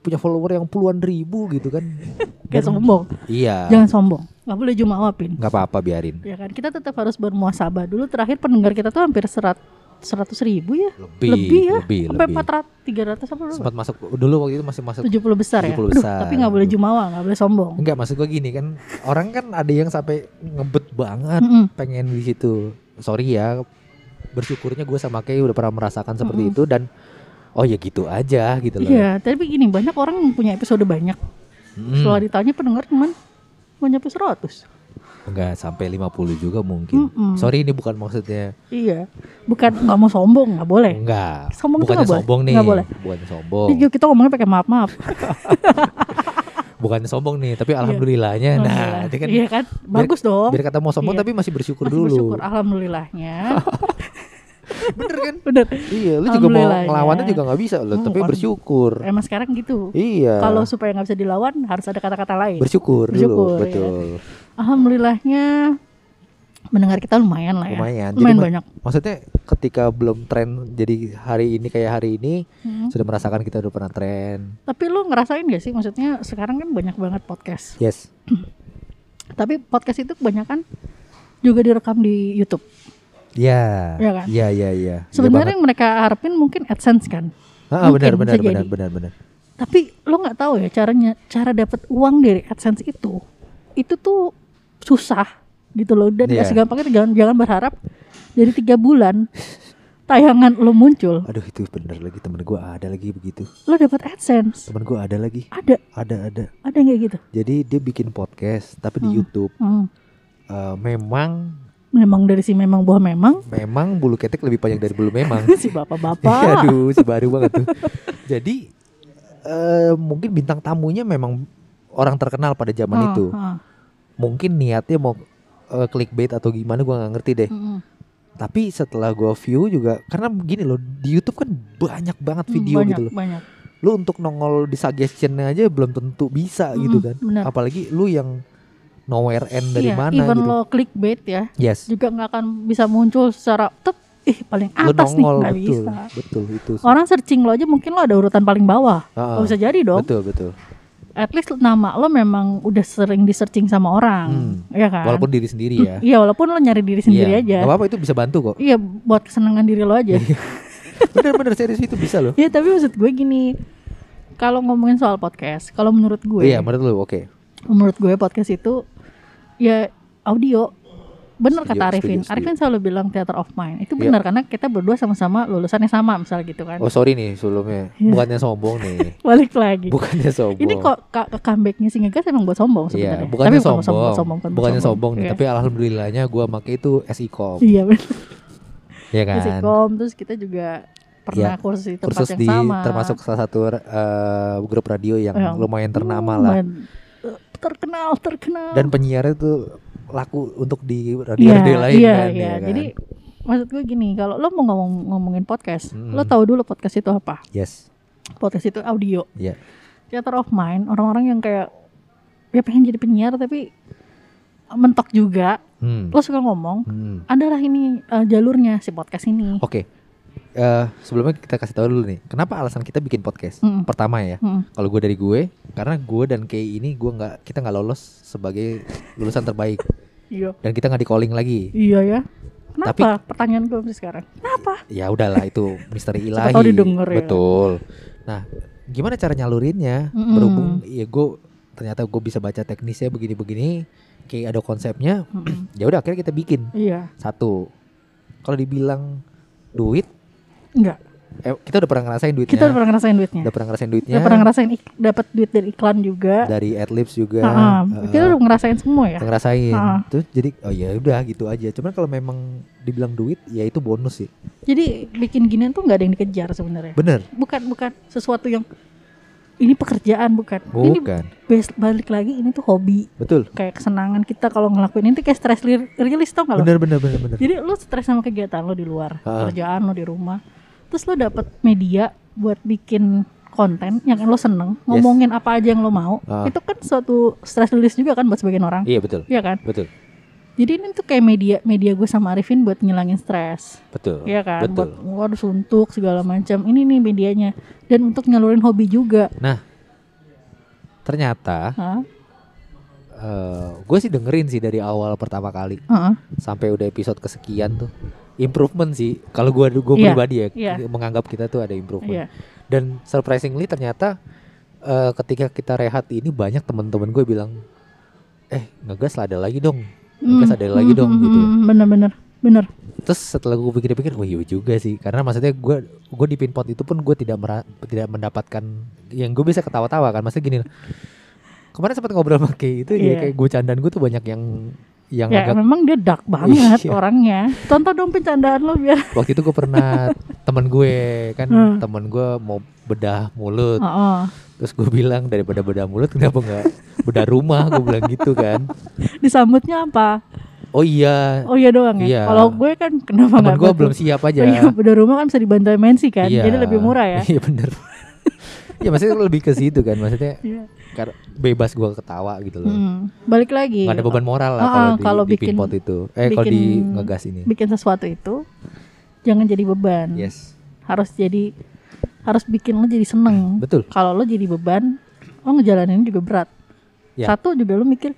C: punya follower yang puluhan ribu gitu kan.
B: Kayak sombong.
C: Iya.
B: Jangan sombong. Gak boleh jumawapin.
C: nggak apa-apa biarin.
B: Ya kan kita tetap harus bermuasabah. Dulu terakhir pendengar kita tuh hampir serat seratus ribu ya.
C: Lebih,
B: lebih ya.
C: lebih,
B: Sampai empat ratus, tiga ratus apa?
C: Sempat masuk dulu waktu itu masih masuk.
B: Tujuh puluh besar ya.
C: 70
B: Aduh,
C: besar.
B: tapi nggak boleh jumawa, nggak boleh sombong.
C: Enggak maksud gue gini kan orang kan ada yang sampai ngebet banget
B: Mm-mm.
C: pengen di situ. Sorry ya, bersyukurnya gue sama Kay udah pernah merasakan seperti
B: Mm-mm.
C: itu dan oh ya gitu aja gitu loh.
B: Iya, tapi gini banyak orang punya episode banyak.
C: Mm.
B: Setelah ditanya pendengar cuman nggak nyampe 100.
C: Enggak sampai 50 juga mungkin.
B: Mm-mm.
C: Sorry ini bukan maksudnya.
B: Iya. Bukan nggak mau sombong, nggak boleh.
C: Enggak.
B: Sombong tuh
C: Bukannya
B: nggak boleh.
C: sombong nih.
B: Nggak boleh.
C: Bukannya sombong.
B: Jadi kita ngomongnya pakai maaf-maaf.
C: Bukannya sombong nih, tapi alhamdulillahnya. Nah,
B: Alhamdulillah.
C: itu kan
B: iya kan? Bagus dong.
C: biar kata mau sombong
B: Iya.
C: tapi masih bersyukur
B: Masih
C: dulu.
B: bersyukur alhamdulillahnya.
C: Bener kan?
B: Bener.
C: Iya, lu juga mau ngelawannya juga nggak bisa loh,
B: Hmm,
C: tapi bersyukur.
B: Emang sekarang gitu.
C: Iya.
B: Kalau supaya nggak bisa dilawan harus ada kata-kata lain.
C: bersyukur,
B: Bersyukur,
C: dulu,
B: iya.
C: betul.
B: Alhamdulillahnya mendengar kita lumayan lah ya.
C: Lumayan. Jadi
B: Lumayan
C: ma-
B: banyak.
C: Maksudnya ketika belum tren jadi hari ini kayak hari ini
B: Hmm.
C: sudah merasakan kita udah pernah tren.
B: Tapi lu ngerasain gak sih? Maksudnya sekarang kan banyak banget podcast.
C: Yes.
B: Tapi podcast itu kebanyakan juga direkam di YouTube.
C: Ya.
B: Iya kan?
C: Iya, iya, iya.
B: Sebenarnya yang mereka harapin mungkin AdSense kan.
C: Ah,
B: mungkin
C: benar, benar, benar,
B: jadi.
C: benar, benar.
B: Tapi lo nggak tahu ya caranya cara dapat uang dari AdSense itu. Itu tuh susah gitu loh dan
C: Iya.
B: gak segampang itu jangan jangan berharap dari tiga bulan tayangan lo muncul
C: Aduh, itu benar lagi temen gua ada lagi begitu.
B: lo dapat AdSense
C: Temen gua ada lagi.
B: ada
C: Ada, ada.
B: ada yang kayak gitu
C: Jadi dia bikin podcast tapi di
B: Hmm.
C: YouTube.
B: Hmm.
C: Eh, memang
B: memang dari si memang buah memang
C: memang bulu ketek lebih panjang dari bulu memang.
B: si bapak-bapak
C: Aduh, si baru banget tuh. Jadi eh mungkin bintang tamunya memang orang terkenal pada zaman
B: Ah,
C: itu.
B: ah.
C: Mungkin niatnya mau eh, clickbait atau gimana gua nggak ngerti deh.
B: Mm-mm.
C: Tapi setelah gua view juga karena begini loh, di YouTube kan banyak banget
B: Hmm,
C: video
B: banyak
C: gitu loh.
B: banyak
C: Lu untuk nongol di suggestionnya aja belum tentu bisa gitu
B: Mm-mm,
C: kan.
B: benar.
C: Apalagi lu yang nowhere end dari
B: iya,
C: mana
B: even
C: gitu.
B: lo clickbait ya
C: Yes.
B: juga nggak akan bisa muncul secara tep ih paling atas nih
C: nongol
B: nggak
C: betul.
B: bisa
C: Betul itu. sih.
B: orang searching lo aja mungkin lo ada urutan paling bawah
C: Ah,
B: Nggak bisa jadi dong
C: Betul, betul.
B: at least nama lo memang udah sering di searching sama orang
C: Hmm.
B: ya kan
C: Walaupun diri sendiri ya.
B: iya walaupun lo nyari diri sendiri
C: Iya,
B: aja
C: nggak apa-apa itu bisa bantu kok.
B: iya buat kesenangan diri lo aja
C: Bener-bener serius itu bisa loh.
B: Iya tapi maksud gue gini kalau ngomongin soal podcast kalau menurut gue
C: Iya, menurut lu oke.
B: menurut gue podcast itu ya audio bener
C: Setuju,
B: kata Arifin
C: setuju, setuju.
B: Arifin selalu bilang theater of mind itu
C: Iya.
B: benar karena kita berdua sama-sama lulusannya sama misal gitu kan
C: Oh sorry nih sebelumnya.
B: Iya.
C: Bukannya sombong nih.
B: balik lagi
C: Bukannya sombong.
B: ini kok ka- comebacknya si ngegas emang buat sombong
C: Iya,
B: sebenarnya
C: bukannya
B: tapi bukan
C: sombong.
B: buat sombong bukan buat
C: bukannya sombong nih,
B: Iya.
C: tapi alhamdulillahnya gua make itu SIKOM.
B: iya benar
C: ya kan?
B: Psikom, terus kita juga pernah
C: Iya,
B: kursus di tempat
C: Kursus
B: yang
C: di
B: sama
C: termasuk salah satu eh, grup radio yang
B: Yang
C: lumayan ternama lah.
B: Terkenal terkenal
C: Dan penyiar itu laku untuk di radio-radio
B: Iya,
C: lain
B: iya,
C: kan.
B: iya.
C: ya kan?
B: Jadi maksud gue gini, kalau lo mau ngomong ngomongin podcast,
C: Mm-mm.
B: lo tahu dulu podcast itu apa?
C: yes.
B: Podcast itu audio.
C: Iya.
B: Theater of mind, orang-orang yang kayak ya pengen jadi penyiar tapi mentok juga.
C: Hmm.
B: Lo suka ngomong,
C: Hmm.
B: adalah ini eh, jalurnya si podcast ini.
C: Oke. Eh, sebelumnya kita kasih tahu dulu nih, kenapa alasan kita bikin podcast?
B: Mm-mm.
C: Pertama ya,
B: Mm.
C: kalau gue dari gue, karena gue dan Kay ini gue nggak kita nggak lolos sebagai lulusan terbaik
B: Iya.
C: dan kita nggak di calling lagi.
B: Iya ya. Kenapa? Pertanyaan gue sekarang. Kenapa?
C: Ya udahlah itu misteri ilahi.
B: tahu didengar ya.
C: Betul. Nah, gimana cara nyalurinnya?
B: Mm-mm.
C: Berhubung ya gue ternyata gue bisa baca teknisnya begini-begini, kayak ada konsepnya.
B: Mm-mm.
C: Ya udah akhirnya kita bikin
B: Iya.
C: satu. Kalau dibilang duit,
B: Enggak.
C: eh, kita udah pernah ngerasain duitnya.
B: Kita udah pernah ngerasain duitnya.
C: Udah pernah ngerasain duitnya.
B: Udah pernah ngerasain dapat duit dari iklan juga.
C: dari AdLibs juga.
B: Heeh,
C: Heeh.
B: kita udah ngerasain semua ya.
C: Ngerasain.
B: Heeh.
C: Terus jadi oh ya udah gitu aja. Cuman kalau memang dibilang duit ya itu bonus sih.
B: Jadi bikin ginian tuh nggak ada yang dikejar sebenarnya.
C: Bener.
B: Bukan bukan sesuatu yang ini pekerjaan bukan. Ini
C: Bukan.
B: bas- balik lagi ini tuh hobi.
C: Betul.
B: Kayak kesenangan kita kalau ngelakuin ini tuh kayak stress release tau gak lo?
C: Bener bener bener bener.
B: Jadi lo stres sama kegiatan lo di luar,
C: Ah.
B: kerjaan lo di rumah. Terus lo dapet media buat bikin konten yang lo seneng, ngomongin apa aja yang lo mau.
C: Ah.
B: Itu kan suatu stress release juga kan buat sebagian orang.
C: Iya betul.
B: Iya kan?
C: Betul.
B: Jadi ini tuh kayak media media gue sama Arifin buat ngilangin stres.
C: Betul.
B: Iya kan?
C: Betul.
B: Buat waduh suntuk segala macam. Ini nih medianya. Dan untuk nyalurin hobi juga.
C: Nah, ternyata
B: Hah?
C: gue sih dengerin sih dari awal pertama kali
B: Heeh.
C: sampai udah episode kesekian tuh improvement sih. Kalau gue gue
B: Iya,
C: pribadi ya
B: iya.
C: menganggap kita tuh ada improvement.
B: Iya.
C: Dan surprisingly ternyata eh, ketika kita rehat ini banyak teman-teman gue bilang, eh ngegas lah ada lagi dong, ngegas ada lagi dong gitu.
B: Bener-bener. Bener.
C: Terus setelah gue pikir-pikir, oh iya juga sih, karena maksudnya gue gue di pinpot itu pun gue tidak mera- tidak mendapatkan yang gue bisa ketawa-tawa kan, maksudnya gini. Kemarin sempat ngobrol sama Kay itu ya
B: Iya.
C: kayak gue candaan gue tuh banyak yang yang
B: Ya
C: agak
B: memang dia dark banget
C: Iya.
B: orangnya. Contoh dong pencandaan lo biar.
C: waktu itu gue pernah temen gue kan
B: Hmm.
C: temen gue mau bedah mulut
B: Heeh.
C: terus gue bilang daripada bedah mulut kenapa nggak bedah rumah gue bilang gitu kan
B: Disambutnya apa?
C: oh iya
B: Oh iya doang ya.
C: Iya.
B: Kalau gue kan kenapa
C: temen
B: nggak
C: gue belum siap aja
B: Oh iya, udah rumah kan bisa dibantu MNC kan,
C: Iya.
B: jadi lebih murah ya.
C: iya bener ya maksudnya lebih ke situ kan maksudnya
B: Iya.
C: kar- bebas gue ketawa gitu loh
B: Hmm, Balik lagi.
C: nggak ada beban moral lah
B: Ah,
C: kalau di, di
B: bikin-
C: pinpot itu eh kalau di ngegas ini
B: Bikin sesuatu itu jangan jadi beban.
C: yes
B: Harus jadi harus bikin lo jadi seneng.
C: betul
B: Kalau lo jadi beban, lo ngejalanin juga berat.
C: Ya.
B: Satu juga lo mikir,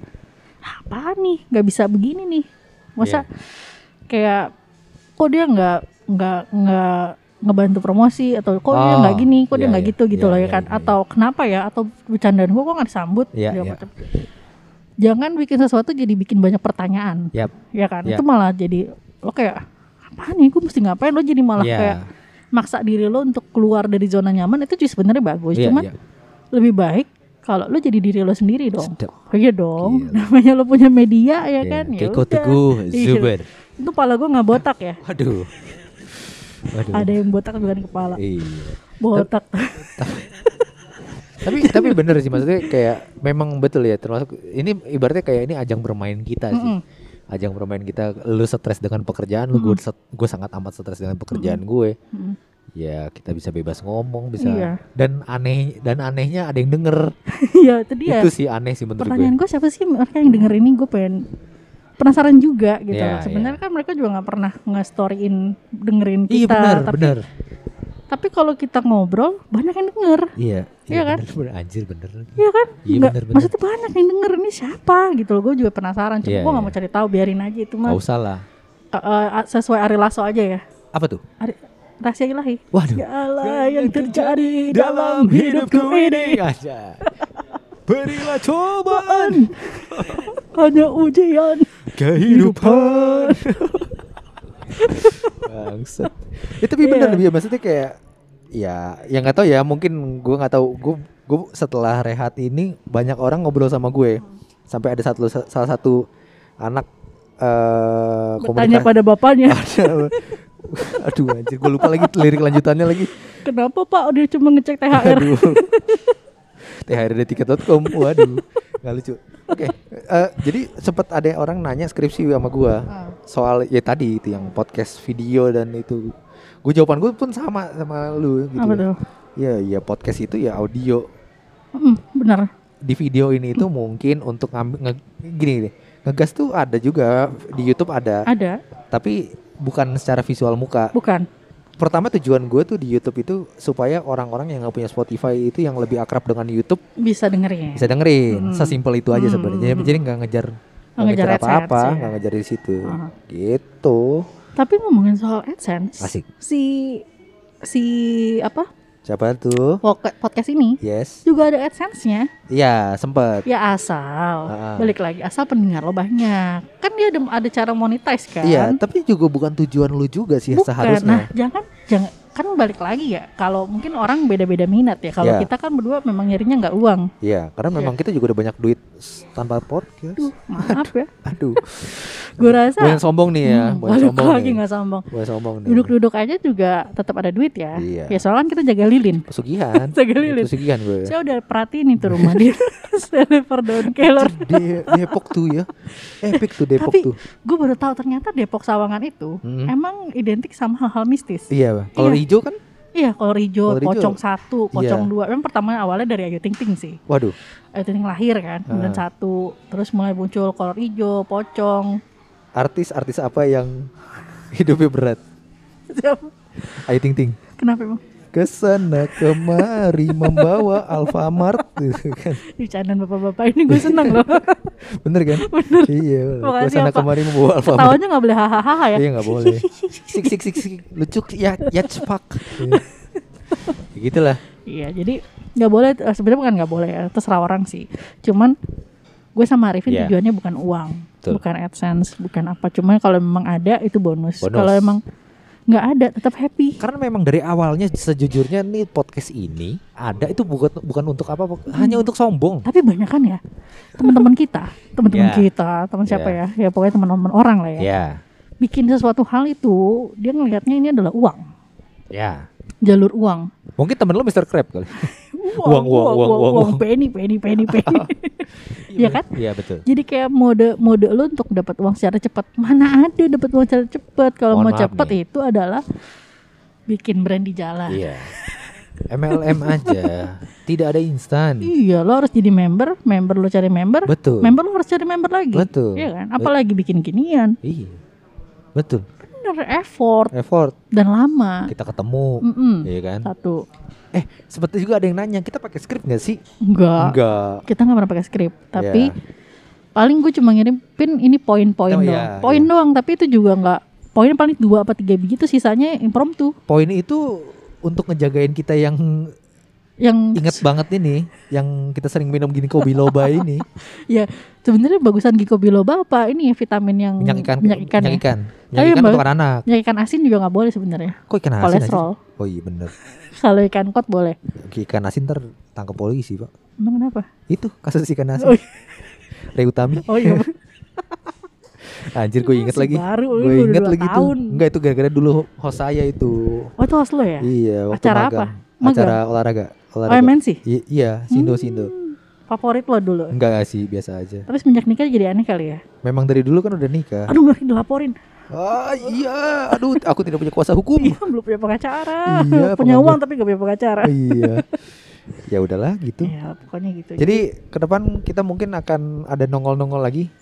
B: apa nih, nggak bisa begini nih. Masa
C: Iya.
B: kayak kok dia nggak nggak nggak ngebantu promosi atau kok dia
C: Oh,
B: nggak gini, kok dia
C: iya,
B: nggak
C: iya,
B: gitu gitu
C: iya,
B: loh ya
C: iya,
B: kan?
C: iya,
B: Atau kenapa ya? Atau bercandaan gua kok nggak disambut?
C: Iya, iya.
B: macam. Jangan bikin sesuatu jadi bikin banyak pertanyaan,
C: Yap.
B: ya kan?
C: Iya.
B: Itu malah jadi lo kayak apa nih? Gue mesti ngapain? Lo jadi malah
C: Iya.
B: kayak maksa diri lo untuk keluar dari zona nyaman itu juga sebenarnya bagus.
C: Iya,
B: Cuman
C: iya.
B: lebih baik kalau lo jadi diri lo sendiri dong.
C: Sedap.
B: Iya dong.
C: Gila.
B: Namanya lo punya media ya
C: Iya,
B: kan? Ya
C: Keiko. Teguh
B: Iya.
C: Zuber
B: Itu pala gue nggak botak ya.
C: waduh waduh
B: Ada yang botak bukan kepala.
C: iya
B: Botak.
C: tapi tapi bener sih maksudnya kayak memang betul ya termasuk ini ibaratnya kayak ini ajang bermain kita sih
B: Mm-mm.
C: ajang bermain kita lu stres dengan pekerjaan lu gue gue sangat amat stres dengan pekerjaan gue
B: Mm.
C: ya kita bisa bebas ngomong bisa
B: Iya.
C: dan aneh dan anehnya ada yang denger
B: Iya itu dia.
C: itu sih aneh sih menurut gue
B: Pertanyaan gue siapa sih mereka yang denger ini gue pengen penasaran juga gitu
C: Iya,
B: loh. Sebenarnya
C: iya.
B: kan mereka juga nggak pernah nge-storyin dengerin kita.
C: iya benar
B: tapi
C: benar
B: tapi kalau kita ngobrol banyak yang denger.
C: iya
B: Iya kan?
C: bener, bener, anjir bener
B: Iya kan?
C: Iya,
B: Nggak-
C: bener, bener.
B: Maksudnya banyak yang denger ini siapa gitu loh. Gue juga penasaran. Cuma
C: Iya,
B: gue nggak
C: iya.
B: mau cari tahu. Biarin aja itu mah.
C: Gak usah lah
B: Ka- eh, sesuai Ari Lasso aja ya.
C: apa tuh
B: Ari, rahasia ilahi.
C: waduh
B: Ya Allah yang terjadi dalam hidupku ini
C: aja berilah cobaan.
B: Hanya ujian.
C: kehidupan. Bangsat. Ya tapi
B: Iya.
C: bener ya maksudnya kayak ya yang nggak tahu ya. Mungkin gue nggak tahu. Gue gue setelah rehat ini banyak orang ngobrol sama gue. Sampai ada satu salah satu anak eh
B: Bertanya pada bapaknya,
C: aduh anjir. Gue lupa lagi lirik lanjutannya lagi.
B: Kenapa Pak? Dia cuma ngecek THR?
C: aduh thrdetik.com waduh nggak lucu. Oke eh, jadi sempat ada orang nanya skripsi sama gue
B: Ah.
C: soal ya tadi itu yang podcast video dan itu. Gue jawaban gue pun sama sama lu gitu
B: Apa
C: ya. ya podcast itu ya audio.
B: Mm, benar.
C: di video ini itu mungkin untuk ngambil nge, gini deh ngegas tuh ada juga di YouTube ada.
B: Ada,
C: tapi bukan secara visual muka.
B: Bukan?
C: Pertama tujuan gue tuh di YouTube itu supaya orang-orang yang nggak punya Spotify itu yang lebih akrab dengan YouTube
B: Bisa dengerin.
C: bisa dengerin
B: Hmm.
C: sesimpel itu aja
B: Hmm.
C: sebenarnya jadi nggak ngejar nggak
B: ngejar
C: apa-apa
B: AdSense, ya.
C: nggak ngejar di situ
B: Aha.
C: gitu
B: Tapi ngomongin soal AdSense,
C: Asik.
B: si si apa
C: siapa tuh
B: podcast ini
C: yes
B: juga ada AdSense-nya.
C: iya sempet
B: Ya asal
C: Ah.
B: balik lagi asal pendengar lo banyak. Kan dia ada ada cara monetize kan?
C: Iya, tapi juga bukan tujuan lu juga sih
B: Bukan.
C: seharusnya.
B: Nah, jangan jangan kan balik lagi ya kalau mungkin orang beda-beda minat ya kalau
C: Ya.
B: kita kan berdua memang nyarinya nggak uang
C: Iya, karena memang kita juga udah banyak duit tanpa podcast.
B: Duh, maaf ya
C: Aduh.
B: gue rasa
C: Gue yang sombong nih ya,
B: Hmm, balik
C: sombong
B: lagi nggak sombong
C: Gue sombong nih.
B: duduk-duduk aja juga tetap ada duit ya
C: Iya.
B: ya soalnya kan kita jaga lilin
C: Pesugihan.
B: Jaga lilin.
C: Pesugihan gue.
B: saya udah perhatiin itu rumah dia Daun Keller
C: De- Depok tuh ya. Epic tuh Depok
B: tapi
C: tuh.
B: gue baru tahu ternyata Depok Sawangan itu
C: Mm.
B: emang identik sama hal-hal mistis
C: Iya, kalau
B: Iya.
C: Hijau kan
B: Iya, kolor hijau,
C: Kolor hijau.
B: pocong satu, pocong
C: Iya.
B: dua. Memang pertama awalnya dari Ayu Ting Ting sih.
C: waduh.
B: Ayu Ting Ting lahir kan, kemudian
C: Ah.
B: satu, terus mulai muncul kolor hijau, pocong.
C: Artis-artis apa yang hidupnya berat? Ayu Ting Ting.
B: Kenapa emang?
C: Ke sana kemari membawa Alfamart gitu kan.
B: Bercandaan bapak-bapak ini gue seneng loh.
C: Bener kan?
B: Bener.
C: Iya.
B: Ke
C: sana
B: apa?
C: kemari membawa Alfamart.
B: Ketawanya nggak boleh hahaha ya.
C: Iya nggak boleh. Sik sik sik sik lucu ya ya cepak. Iya. Ya Gitulah.
B: Iya, jadi nggak boleh. eh, Sebenarnya bukan nggak boleh ya, terserah orang sih. Cuman gue sama Arifin
C: Iya.
B: tujuannya bukan uang,
C: Betul.
B: bukan adsense, bukan apa. Cuman kalau memang ada itu bonus.
C: Bonus.
B: Kalau emang nggak ada, tetap happy.
C: Karena memang dari awalnya sejujurnya nih podcast ini ada itu bukan bukan untuk apa hanya untuk sombong.
B: Tapi banyak kan ya teman-teman kita, teman-teman
C: Ya.
B: kita, teman siapa ya? Ya pokoknya teman-teman orang lah ya.
C: Ya.
B: Bikin sesuatu hal itu dia ngelihatnya ini adalah uang,
C: Ya.
B: Jalur uang.
C: Mungkin temen lu Mr. Crab kali.
B: Uang,
C: Uang, uang, uang, uang, uang.
B: penny, penny, penny, penny. Iya kan?
C: Iya betul.
B: Jadi kayak mode mode lu untuk dapat uang secara cepat. Mana ada dapat uang secara cepat? Kalau mau cepat itu adalah bikin brand di jalan.
C: Iya. MLM aja. Tidak ada instan.
B: Iya, lo harus jadi member, member lo cari member,
C: Betul.
B: member lo harus cari member lagi.
C: Betul.
B: Iya kan? Apalagi bikin ginian.
C: Iya. Betul.
B: Bener effort
C: Effort
B: dan lama.
C: kita ketemu. Iya kan?
B: Satu.
C: Eh, seperti juga ada yang nanya, kita pakai skrip nggak sih?
B: Enggak.
C: Enggak.
B: Kita nggak pernah pakai skrip, tapi
C: Iya.
B: paling gue cuma ngirim pin ini poin-poin
C: Oh,
B: doang.
C: iya,
B: poin
C: iya.
B: doang, tapi itu juga nggak poin paling dua apa tiga biji itu sisanya impromptu
C: Poin itu untuk ngejagain kita yang
B: yang
C: inget banget ini, yang kita sering minum gini kopi loba ini,
B: ya sebenarnya bagusan Giko Biloba apa ini ya vitamin yang
C: minyak ikan,
B: minyak ikan,
C: minyak
B: ya?
C: ikan, minyak ikan untuk anak.
B: minyak ikan asin juga nggak boleh sebenarnya
C: Kok ikan asin?
B: kolesterol
C: aja? Oh iya bener.
B: kalau ikan kot boleh
C: Ikan asin ter tangkap polisi pak.
B: emang kenapa
C: Itu kasus ikan asin.
B: Oh, iya.
C: Ray Utami.
B: oh iya
C: Anjir gue inget lagi.
B: baru,
C: Gue inget lagi tuh.
B: tahun.
C: Enggak itu gara-gara dulu host saya itu.
B: oh itu host lo ya
C: Iya, waktu
B: Acara
C: magang.
B: apa? Magang?
C: Acara olahraga.
B: Oh
C: Olahraga.
B: MNC
C: I- iya, Sindo Sindo.
B: Hmm, favorit lo dulu
C: Enggak sih, biasa aja.
B: tapi semenjak nikah jadi aneh kali ya
C: Memang dari dulu kan udah nikah.
B: aduh ngeri dilaporin
C: Ah iya, aduh aku tidak punya kuasa hukum.
B: iya belum punya pengacara
C: Iya,
B: punya uang tapi gak punya pengacara
C: iya. Ya udahlah gitu.
B: ya pokoknya gitu
C: Jadi ke depan kita mungkin akan ada nongol-nongol lagi.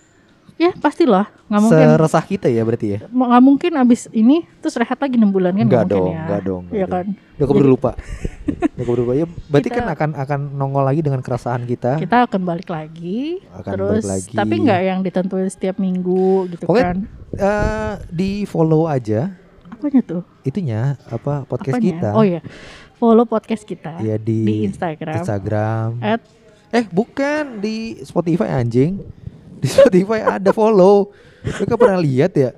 B: Ya pastilah nggak mungkin
C: Seresah kita ya berarti ya.
B: Nggak mungkin abis ini terus rehat lagi enam bulan kan nggak
C: dong,
B: ya
C: enggak dong,
B: Iya kan
C: Udah keburu lupa. Udah keburu lupa. Ya berarti
B: Kita-
C: kan akan akan nongol lagi dengan keresahan kita.
B: kita akan balik lagi
C: Akan
B: terus
C: balik lagi.
B: tapi nggak yang ditentuin setiap minggu gitu
C: Pokoknya
B: kan
C: eh, di follow aja
B: apanya tuh
C: itunya apa podcast
B: Apanya?
C: kita.
B: oh ya follow podcast kita
C: Ya di,
B: di Instagram
C: Instagram.
B: at
C: Eh bukan di Spotify anjing. Di Spotify ada follow. Mereka pernah lihat ya?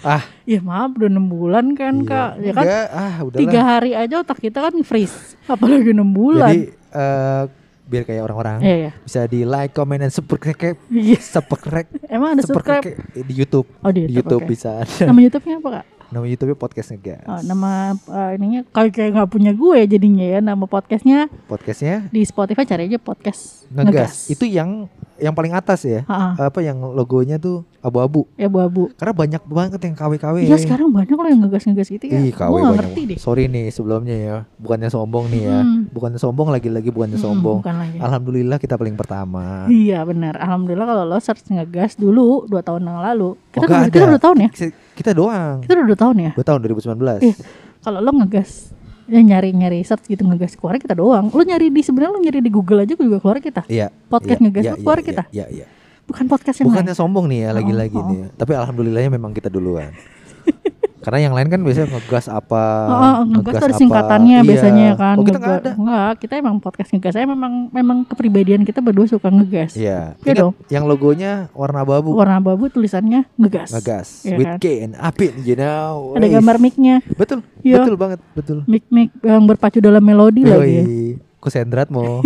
C: Ah,
B: ya maaf udah enam bulan kan
C: iya.
B: kak ya kan
C: Enggak, ah udahlah.
B: tiga hari aja otak kita kan freeze apalagi enam bulan
C: Jadi eh, biar kayak orang-orang
B: Iya, iya.
C: bisa di like, comment, dan subscribe,
B: Iya.
C: subscribe,
B: emang ada subscribe
C: di YouTube.
B: oh di
C: Di
B: YouTube,
C: YouTube
B: oke.
C: bisa
B: nama YouTube-nya apa kak
C: Nama YouTube podcast ngegas.
B: Oh, nama eh, ininya kayak kayak nggak punya gue jadinya ya nama podcastnya
C: Podcastnya
B: di Spotify cari aja podcast
C: ngegas. Itu yang yang paling atas ya.
B: Ha-ha.
C: Apa yang logonya tuh abu-abu.
B: ya bu-abu
C: Karena banyak banget yang KW-KW.
B: Iya sekarang banyak loh yang ngegas-ngegas gitu ya.
C: Ih, KW
B: Gue gak
C: banyak.
B: ngerti deh.
C: Sorry nih sebelumnya ya. Bukannya sombong nih ya.
B: Hmm.
C: Bukannya sombong lagi-lagi bukannya
B: Hmm,
C: sombong.
B: bukan lagi.
C: Alhamdulillah kita paling pertama.
B: Iya benar. Alhamdulillah kalau lo search ngegas dulu dua tahun yang lalu. Kita
C: Oh,
B: udah, kita udah tahun ya.
C: Kita- doang.
B: Kita udah dua tahun ya.
C: Gue tahun 2019.
B: Iya. Kalau lo ngegas ya nyari nyari search gitu ngegas keluar kita doang. Lo nyari di sebenarnya lo nyari di Google aja juga keluar kita.
C: Iya.
B: Podcast
C: iya,
B: ngegas
C: iya,
B: tuh keluar
C: iya,
B: kita.
C: Iya, iya.
B: Bukan podcast yang
C: Bukannya
B: lain.
C: sombong nih ya lagi-lagi
B: Oh, oh.
C: nih. ya. Tapi alhamdulillahnya memang kita duluan. Karena yang lain kan biasanya ngegas apa,
B: Oh, ngegas tuh ada
C: apa.
B: singkatannya
C: Iya.
B: biasanya ya kan.
C: Oh, kita nggak
B: Ngegas.
C: ada.
B: Nggak, kita emang podcast ngegas. Saya memang memang kepribadian kita berdua suka ngegas.
C: Iya.
B: Iya dong.
C: yang logonya warna abu.
B: Warna abu tulisannya ngegas.
C: Ngegas.
B: Iya
C: With
B: kan?
C: K and Apin, you know.
B: Ada gambar mic-nya.
C: Betul.
B: Iya.
C: Betul banget, betul.
B: Mic-mic yang berpacu dalam melodi lagi ya.
C: Yoi. Kusendratmu.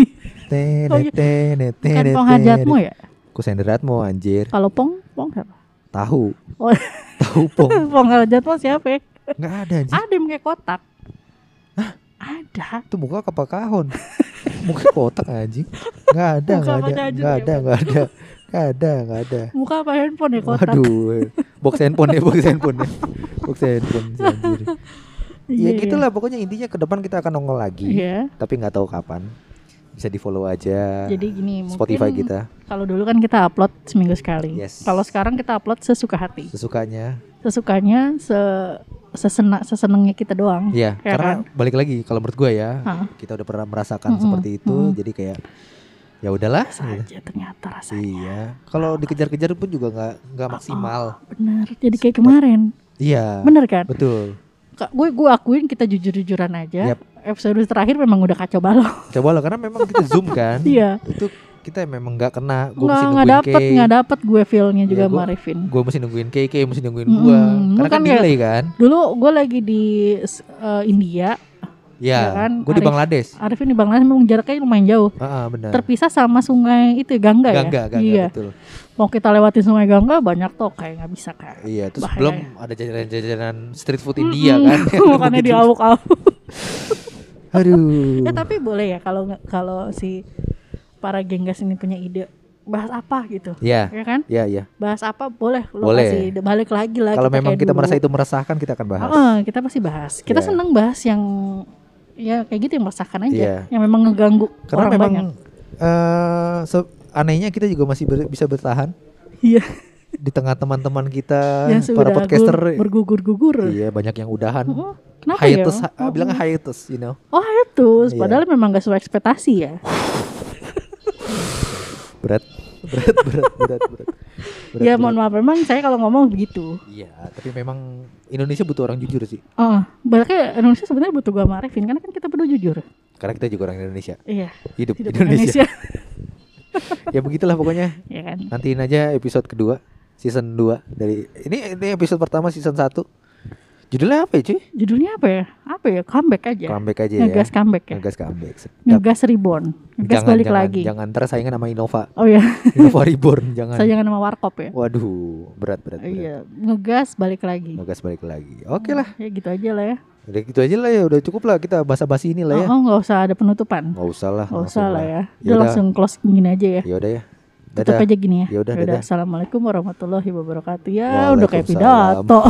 C: Tenet,
B: Oh, iya.
C: tenet,
B: Bukan
C: tenet,
B: pong hajatmu
C: tenet.
B: ya?
C: Kusendratmu anjir.
B: Kalau pong, pong siapa?
C: Tahu.
B: Oh,
C: Tahu pong.
B: pong hajatmu siapa ya?
C: Enggak ada anjir.
B: Ada yang pakai kotak. Ada.
C: Itu muka apa kahon? muka kotak anjing. Enggak ada, enggak ada. Enggak
B: tuh
C: ada, enggak ada. Enggak ada, enggak ada.
B: Muka apa handphone ya kotak?
C: Waduh. Box handphone ya, box handphone ya. Box handphone sih, anjir. Ya
B: Iya,
C: gitulah pokoknya intinya ke depan kita akan nongol lagi.
B: Iya.
C: Tapi nggak tahu kapan. Bisa di follow aja.
B: Jadi gini, mungkin
C: Spotify kita
B: Kalau dulu kan kita upload seminggu sekali.
C: Yes.
B: Kalau sekarang kita upload sesuka hati.
C: sesukanya.
B: Sesukanya, se sesena sesenengnya kita doang.
C: Iya,
B: Ya
C: karena
B: kan?
C: balik lagi kalau menurut gue ya,
B: Hah.
C: kita udah pernah merasakan
B: Mm-mm,
C: seperti itu,
B: mm.
C: jadi kayak ya udahlah.
B: Saja ternyata rasanya.
C: Iya, kalau dikejar-kejar pun juga nggak nggak maksimal.
B: Bener. Jadi kayak kemarin.
C: Iya,
B: Bener kan?
C: betul.
B: Kak, gue gue akuin kita jujur-jujuran aja.
C: Yap.
B: Episode terakhir memang udah kacau balau.
C: Coba lah karena memang kita zoom kan,
B: Iya.
C: itu kita memang nggak kena. Gue mesti nungguin
B: dapet
C: Kay,
B: nggak dapet gue feelnya juga
C: Iya, gua-
B: sama Arifin.
C: gue mesti nungguin Kay, Kay mesti nungguin
B: Mm-mm,
C: gue, karena kan
B: kan ya-
C: delay kan.
B: Dulu gue lagi di eh, India,
C: Iya,
B: Ya kan,
C: gue di. Bangladesh.
B: Arifin di Bangladesh memang jaraknya lumayan jauh.
C: Ah, ah, benar.
B: Terpisah sama sungai itu Gangga,
C: Gangga,
B: ya.
C: Gangga,
B: iya.
C: betul.
B: Mau kita lewatin sungai Gangga banyak tol kayak nggak bisa kan.
C: Iya, terus
B: Bahaya
C: belum
B: ya.
C: ada jajanan-jajanan street food India
B: Mm-mm,
C: kan.
B: Makanya
C: Begitu.
B: diawuk-awuk.
C: Aduh.
B: Ya tapi boleh ya kalau kalau si para genggas ini punya ide bahas apa gitu.
C: Iya.
B: Ya kan?
C: Iya, iya.
B: Bahas apa boleh lu
C: Boleh.
B: kasih balik lagi lah
C: Kalau
B: kita
C: memang kita
B: dulu.
C: merasa itu meresahkan kita akan bahas.
B: Heeh, kita pasti bahas. Kita
C: Iya.
B: seneng bahas yang ya kayak gitu yang meresahkan aja,
C: Iya.
B: yang memang ngeganggu
C: Karena
B: orang
C: memang
B: banyak.
C: se- anehnya kita juga masih ber- bisa bertahan
B: Iya,
C: di tengah teman-teman kita
B: yang
C: para podcaster.
B: gur- bergugur-gugur.
C: Iya, banyak yang udahan.
B: Heeh, Kenapa ya?
C: hiatus, ah,
B: Heeh.
C: bilang hiatus, you know.
B: Oh hiatus,
C: Iya.
B: padahal memang gak sesuai ekspektasi ya.
C: Berat, berat, berat, berat, berat. Berat,
B: ya mohon maaf, memang saya kalau ngomong begitu.
C: Iya, tapi memang Indonesia butuh orang jujur sih.
B: Oh, berarti Indonesia sebenarnya butuh gua sama Arifin karena kan kita berdua jujur.
C: Karena kita juga orang Indonesia.
B: Iya,
C: Hidup,
B: hidup
C: Indonesia.
B: Indonesia.
C: ya begitulah pokoknya.
B: ya kan.
C: Nantiin aja episode kedua season 2 dari ini ini episode pertama season 1. Judulnya apa ya, cuy?
B: Judulnya apa ya? Apa ya? Comeback aja.
C: Comeback aja
B: Ngegas
C: ya.
B: comeback ya.
C: Ngegas comeback.
B: Ngegas reborn. Ngegas
C: Jangan,
B: balik
C: jangan,
B: lagi.
C: Jangan ntar saingan sama Innova.
B: Oh ya,
C: Innova Reborn jangan.
B: saya jangan sama warkop ya.
C: Waduh, berat berat berat.
B: Iya, ngegas balik lagi.
C: Ngegas balik lagi. Oke lah.
B: Ya gitu aja lah ya.
C: Udah gitu aja lah ya, udah cukup lah kita basa-basi ini lah ya.
B: Oh, nggak usah ada penutupan.
C: Nggak usah lah.
B: Nggak usah lah ya. Udah
C: Yaudah.
B: langsung close gini aja ya.
C: Ya udah ya. Dadah.
B: aja gini ya.
C: Yaudah, dadah.
B: Assalamualaikum warahmatullahi wabarakatuh. Ya udah kayak pidato.